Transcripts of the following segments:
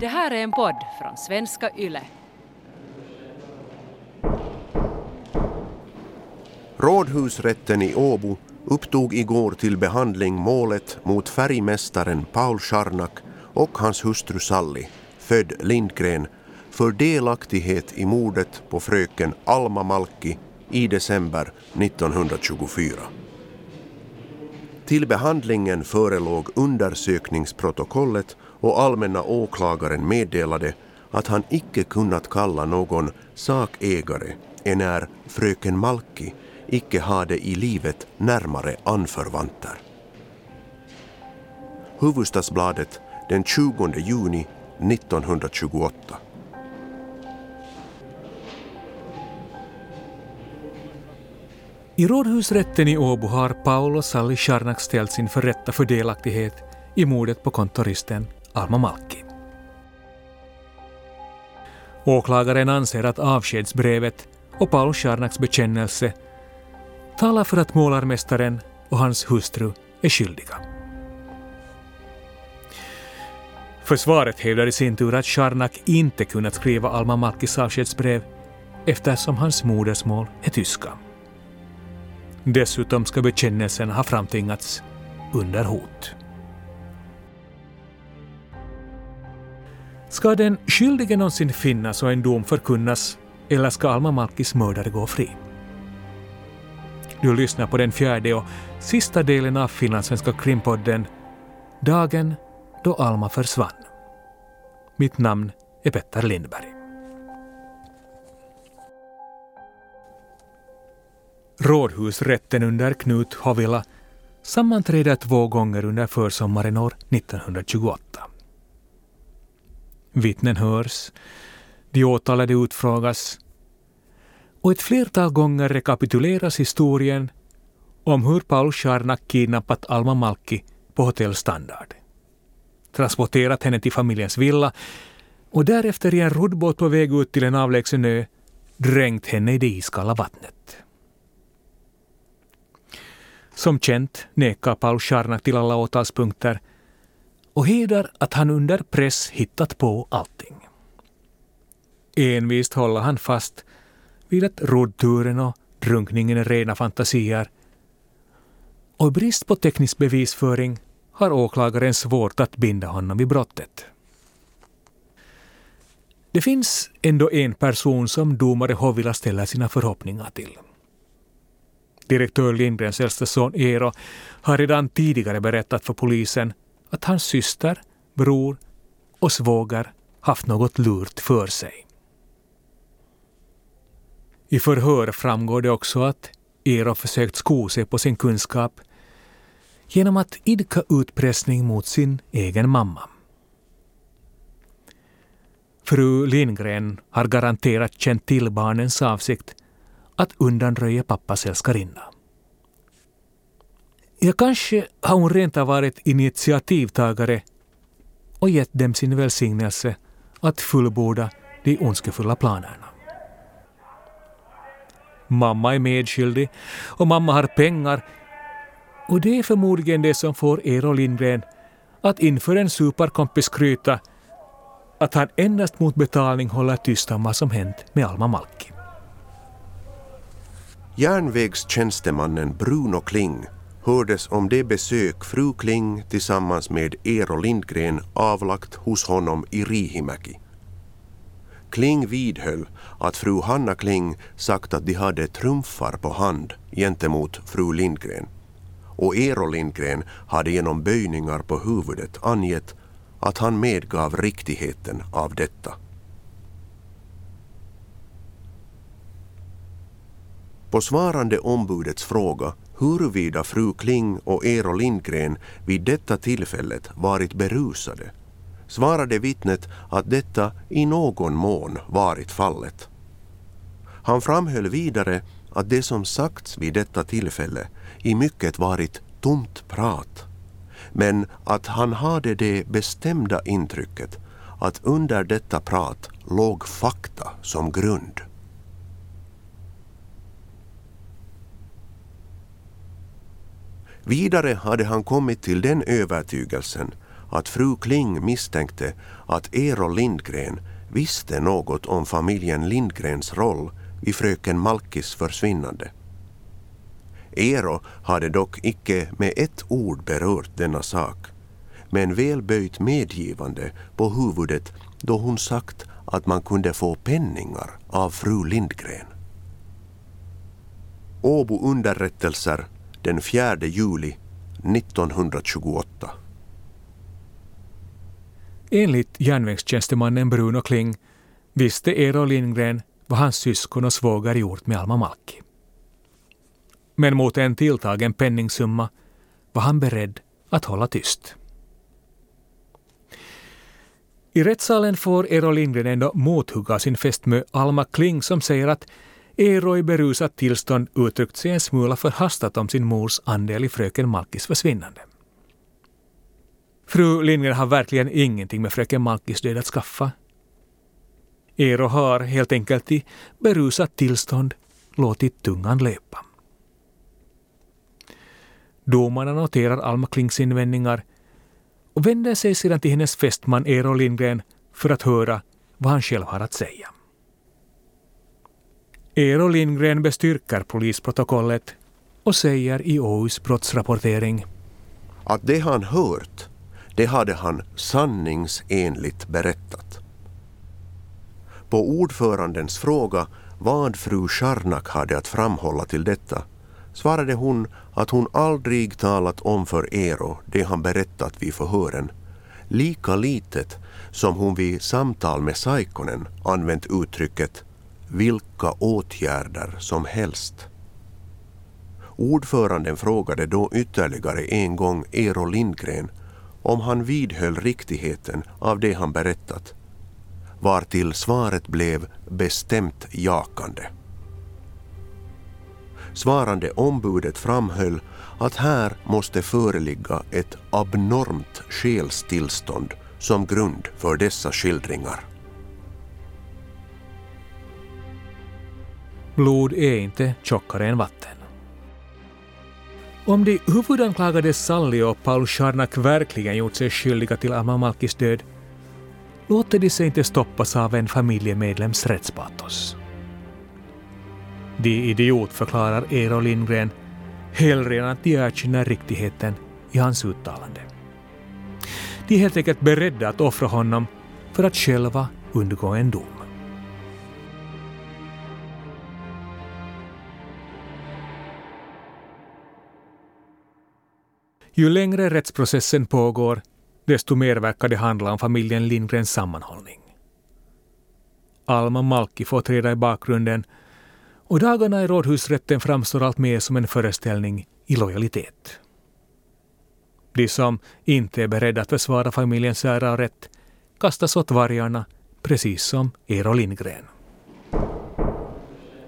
Det här är en podd från svenska YLE. Rådhusrätten i Åbo upptog igår till behandling målet mot färgmästaren Paul Scharnak och hans hustru Sally, född Lindgren, för delaktighet i mordet på fröken Alma Malki i december 1924. Till behandlingen förelåg undersökningsprotokollet och allmänna åklagaren meddelade att han icke kunnat kalla någon sakägare enär fröken Malki icke hade i livet närmare anförvanter. Hufvudstadsbladet den 20 juni 1928. I rådhusrätten i Åbo har Paul och Sally Scharnak ställts inför rätta för delaktighet i mordet på kontoristen Alma Malki. Åklagaren anser att avskedsbrevet och Paul Scharnaks bekännelse talar för att målarmästaren och hans hustru är skyldiga. Försvaret hävdar i sin tur att Scharnak inte kunnat skriva Alma Malkis avskedsbrev eftersom hans modersmål är tyska. Dessutom ska bekännelsen ha framtvingats under hot. Ska den skyldige någonsin finnas och en dom förkunnas eller ska Alma Malkis mördare gå fri? Du lyssnar på den fjärde och sista delen av finlandssvenska krimpodden Dagen då Alma försvann. Mitt namn är Petter Lindberg. Rådhusrätten under Knut Havila sammanträder två gånger under försommaren år 1928. Vittnen hörs, de åtalade utfrågas och ett flertal gånger rekapituleras historien om hur Paul Scharnak kidnappat Alma Malki på Hotell Standard. Transporterat henne till familjens villa och därefter i en roddbåt på väg ut till en avlägsen ö dränkt henne i det iskalla vattnet. Som känt nekar Paul Scharnak till alla åtalspunkter och hedrar att han under press hittat på allting. Envist håller han fast vid att roddturen och drunkningen är rena fantasier. Och i brist på teknisk bevisföring har åklagaren svårt att binda honom vid brottet. Det finns ändå en person som domare Hovila ställer sina förhoppningar till. Direktör Lindgrens äldste son Eero har redan tidigare berättat för polisen att hans syster, bror och svåger haft något lurt för sig. I förhör framgår det också att Eero försökt sko sig på sin kunskap genom att idka utpressning mot sin egen mamma. Fru Lindgren har garanterat känt till barnens avsikt att undanröja pappas älskarinna. Ja, kanske har hon rent av varit initiativtagare och gett dem sin välsignelse att fullborda de ondskefulla planerna. Mamma är medskyldig och mamma har pengar och det är förmodligen det som får Eero Lindgren att inför en superkompis skryta att han endast mot betalning håller tyst om vad som hänt med Alma Malki. Järnvägstjänstemannen Bruno Kling hördes om det besök fru Kling tillsammans med Eero Lindgren avlagt hos honom i Rihimäki. Kling vidhöll att fru Hanna Kling sagt att de hade trumfar på hand gentemot fru Lindgren. Och Eero Lindgren hade genom böjningar på huvudet angett att han medgav riktigheten av detta. På svarande ombudets fråga huruvida fru Kling och Eero Lindgren vid detta tillfället varit berusade svarade vittnet att detta i någon mån varit fallet. Han framhöll vidare att det som sagts vid detta tillfälle i mycket varit tomt prat men att han hade det bestämda intrycket att under detta prat låg fakta som grund. Vidare hade han kommit till den övertygelsen att fru Kling misstänkte att Eero Lindgren visste något om familjen Lindgrens roll i fröken Malkis försvinnande. Eero hade dock icke med ett ord berört denna sak, men väl böjt medgivande på huvudet då hon sagt att man kunde få penningar av fru Lindgren. Åbo underrättelser den 4 juli 1928. Enligt järnvägstjänstemannen Bruno Kling visste Eero Lindgren vad hans syskon och svåger gjort med Alma Malki. Men mot en tilltagen penningsumma var han beredd att hålla tyst. I rättssalen får Eero Lindgren ändå mothugga sin fästmö Alma Kling som säger att Eero i berusat tillstånd uttryckt sig en smula förhastat om sin mors andel i fröken Malkis försvinnande. Fru Lindgren har verkligen ingenting med fröken Malkis död att skaffa. Eero har helt enkelt i berusat tillstånd låtit tungan löpa. Domarna noterar Alma Klings invändningar och vänder sig sedan till hennes fästman Eero Lindgren för att höra vad han själv har att säga. Eero Lindgren bestyrker polisprotokollet och säger i Åhus brottsrapportering att det han hört, det hade han sanningsenligt berättat. På ordförandens fråga vad fru Scharnak hade att framhålla till detta svarade hon att hon aldrig talat om för Eero det han berättat vid förhören, lika litet som hon vid samtal med Saikonen använt uttrycket vilka åtgärder som helst. Ordföranden frågade då ytterligare en gång Eero Lindgren om han vidhöll riktigheten av det han berättat, vartill svaret blev bestämt jakande. Svarande ombudet framhöll att här måste föreligga ett abnormt själstillstånd som grund för dessa skildringar. Blod är inte tjockare än vatten. Om de huvudanklagade Sally och Paul Scharnak verkligen gjort sig skyldiga till Alma Malkis död låter de sig inte stoppas av en familjemedlems rättspatos. De idiotförklarar Eero Lindgren hellre än att de erkänner riktigheten i hans uttalande. De är helt enkelt beredda att offra honom för att själva undgå en dom. Ju längre rättsprocessen pågår, desto mer verkar det handla om familjen Lindgrens sammanhållning. Alma Malki får träda i bakgrunden och dagarna i rådhusrätten framstår allt mer som en föreställning i lojalitet. De som inte är beredda att försvara familjens ära och rätt kastas åt vargarna, precis som Eero Lindgren.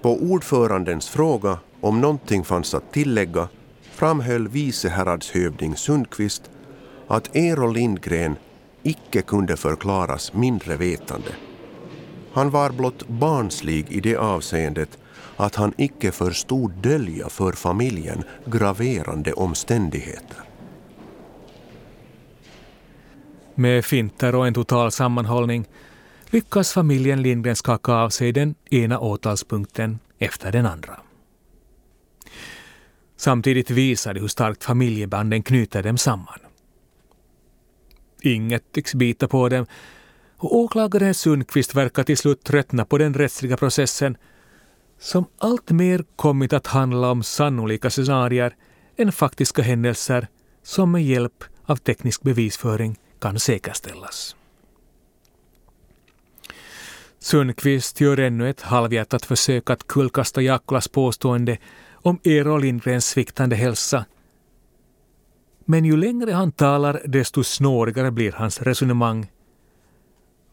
På ordförandens fråga om någonting fanns att tillägga framhöll vice häradshövding Sundqvist att Eero Lindgren icke kunde förklaras mindre vetande. Han var blott barnslig i det avseendet att han icke förstod dölja för familjen graverande omständigheter. Med finter och en total sammanhållning lyckas familjen Lindgren skaka av sig den ena åtalspunkten efter den andra. Samtidigt visar det hur starkt familjebanden knyter dem samman. Inget tycks bita på dem och åklagaren Sundqvist verkar till slut tröttna på den rättsliga processen som alltmer kommit att handla om sannolika scenarier än faktiska händelser som med hjälp av teknisk bevisföring kan säkerställas. Sundqvist gör ännu ett halvhjärtat försök att kullkasta Jaakkolas påstående om Eero Lindgrens sviktande hälsa. Men ju längre han talar desto snårigare blir hans resonemang.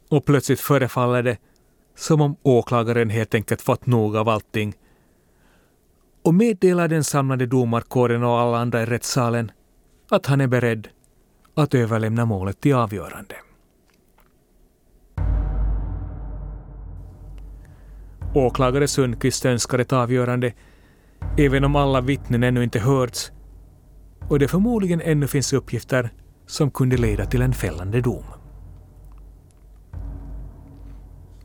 Och plötsligt förefaller det som om åklagaren helt enkelt fått nog av allting och meddelar den samlade domarkåren och alla andra i rättssalen att han är beredd att överlämna målet till avgörande. Åklagare Sundqvist önskar ett avgörande även om alla vittnen ännu inte hörts och det förmodligen ännu finns uppgifter som kunde leda till en fällande dom.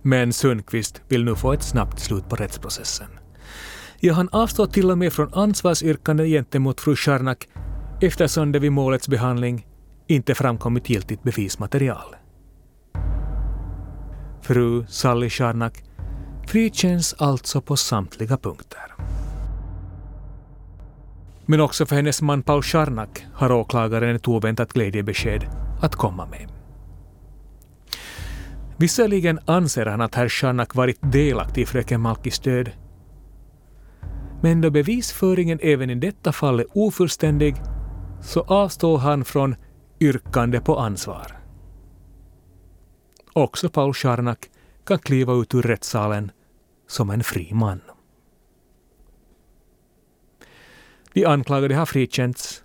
Men Sundqvist vill nu få ett snabbt slut på rättsprocessen. Ja, han avstår till och med från ansvarsyrkande gentemot fru Scharnak eftersom det vid målets behandling inte framkommit giltigt bevismaterial. Fru Sally Scharnak frikänns alltså på samtliga punkter. Men också för hennes man Paul Charnak har åklagaren ett oväntat glädjebesked att komma med. Visserligen anser han att herr Charnak varit delaktig i fröken Malkis död. Men då bevisföringen även i detta fall är ofullständig så avstår han från yrkande på ansvar. Också Paul Charnak kan kliva ut ur rättssalen som en fri man. De anklagade har frikänts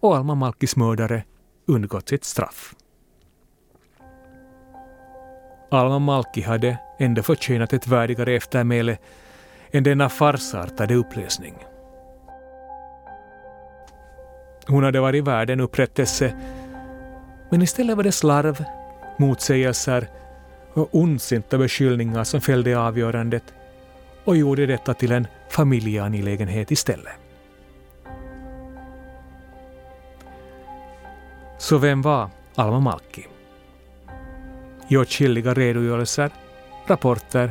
och Alma Malkis mördare undgått sitt straff. Alma Malki hade ändå förtjänat ett värdigare eftermäle än denna farsartade upplösning. Hon hade varit värd en upprättelse, men istället var det slarv, motsägelser och ondsinta beskyllningar som fällde avgörandet och gjorde detta till en familjeangelägenhet istället. Så vem var Alma Malki? I åtskilliga redogörelser, rapporter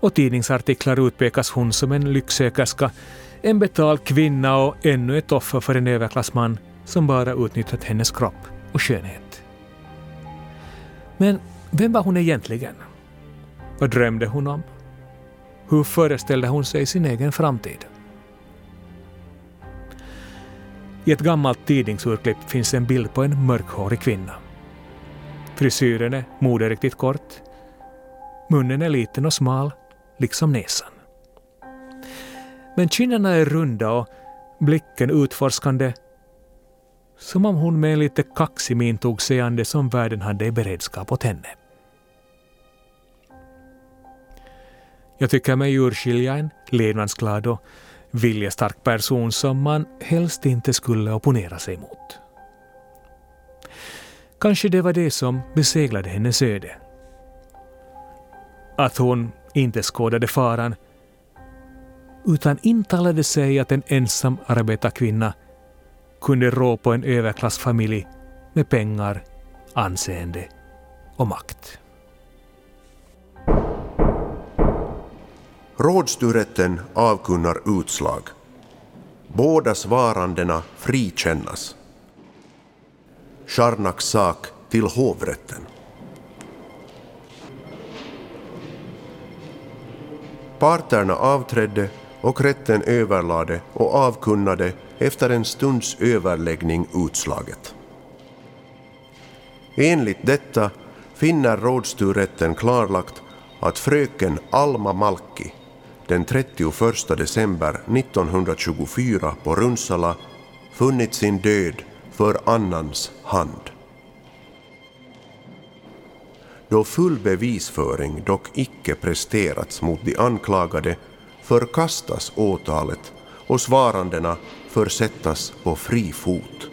och tidningsartiklar utpekas hon som en lycksökerska, en betald kvinna och ännu ett offer för en överklassman som bara utnyttjat hennes kropp och skönhet. Men vem var hon egentligen? Vad drömde hon om? Hur föreställde hon sig sin egen framtid? I ett gammalt tidningsurklipp finns en bild på en mörkhårig kvinna. Frisyren är moderiktigt kort. Munnen är liten och smal, liksom näsan. Men kinderna är runda och blicken utforskande som om hon med en lite kaxig min tog sig an det som världen hade i beredskap åt henne. Jag tycker mig urskilja en levnadsglad och viljestark person som man helst inte skulle opponera sig mot. Kanske det var det som beseglade hennes öde. Att hon inte skådade faran utan intalade sig att en ensam arbetarkvinna kunde rå på en överklassfamilj med pengar, anseende och makt. Rådstyrätten avkunnar utslag. Båda svarandena frikännas. Sharnaks sak till hovrätten. Parterna avträdde och rätten överlade och avkunnade efter en stunds överläggning utslaget. Enligt detta finner rådstyrrätten klarlagt att fröken Alma Malki den 31 december 1924 på Runsala funnit sin död för annans hand. Då full bevisföring dock icke presterats mot de anklagade förkastas åtalet och svarandena försättas på fri fot.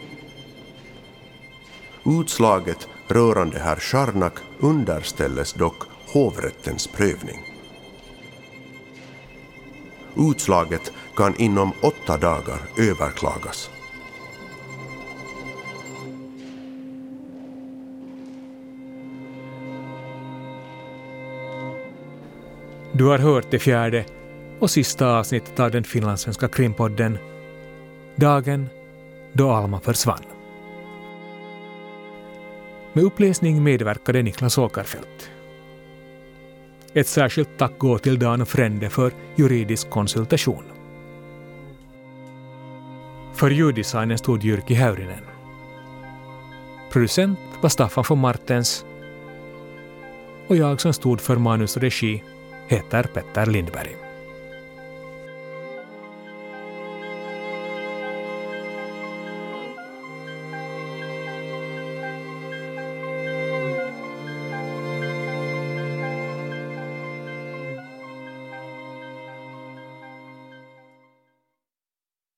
Utslaget rörande herr Scharnak underställes dock hovrättens prövning. Utslaget kan inom åtta dagar överklagas. Du har hört det fjärde och sista avsnittet av den finlandssvenska krimpodden Dagen då Alma försvann. Med uppläsning medverkade Niklas Åkerfeldt. Ett särskilt tack går till Dan Frände för juridisk konsultation. För ljuddesignen stod Jyrki Häyrinen. Producent var Staffan von Martens och jag som stod för manus och regi heter Petter Lindberg.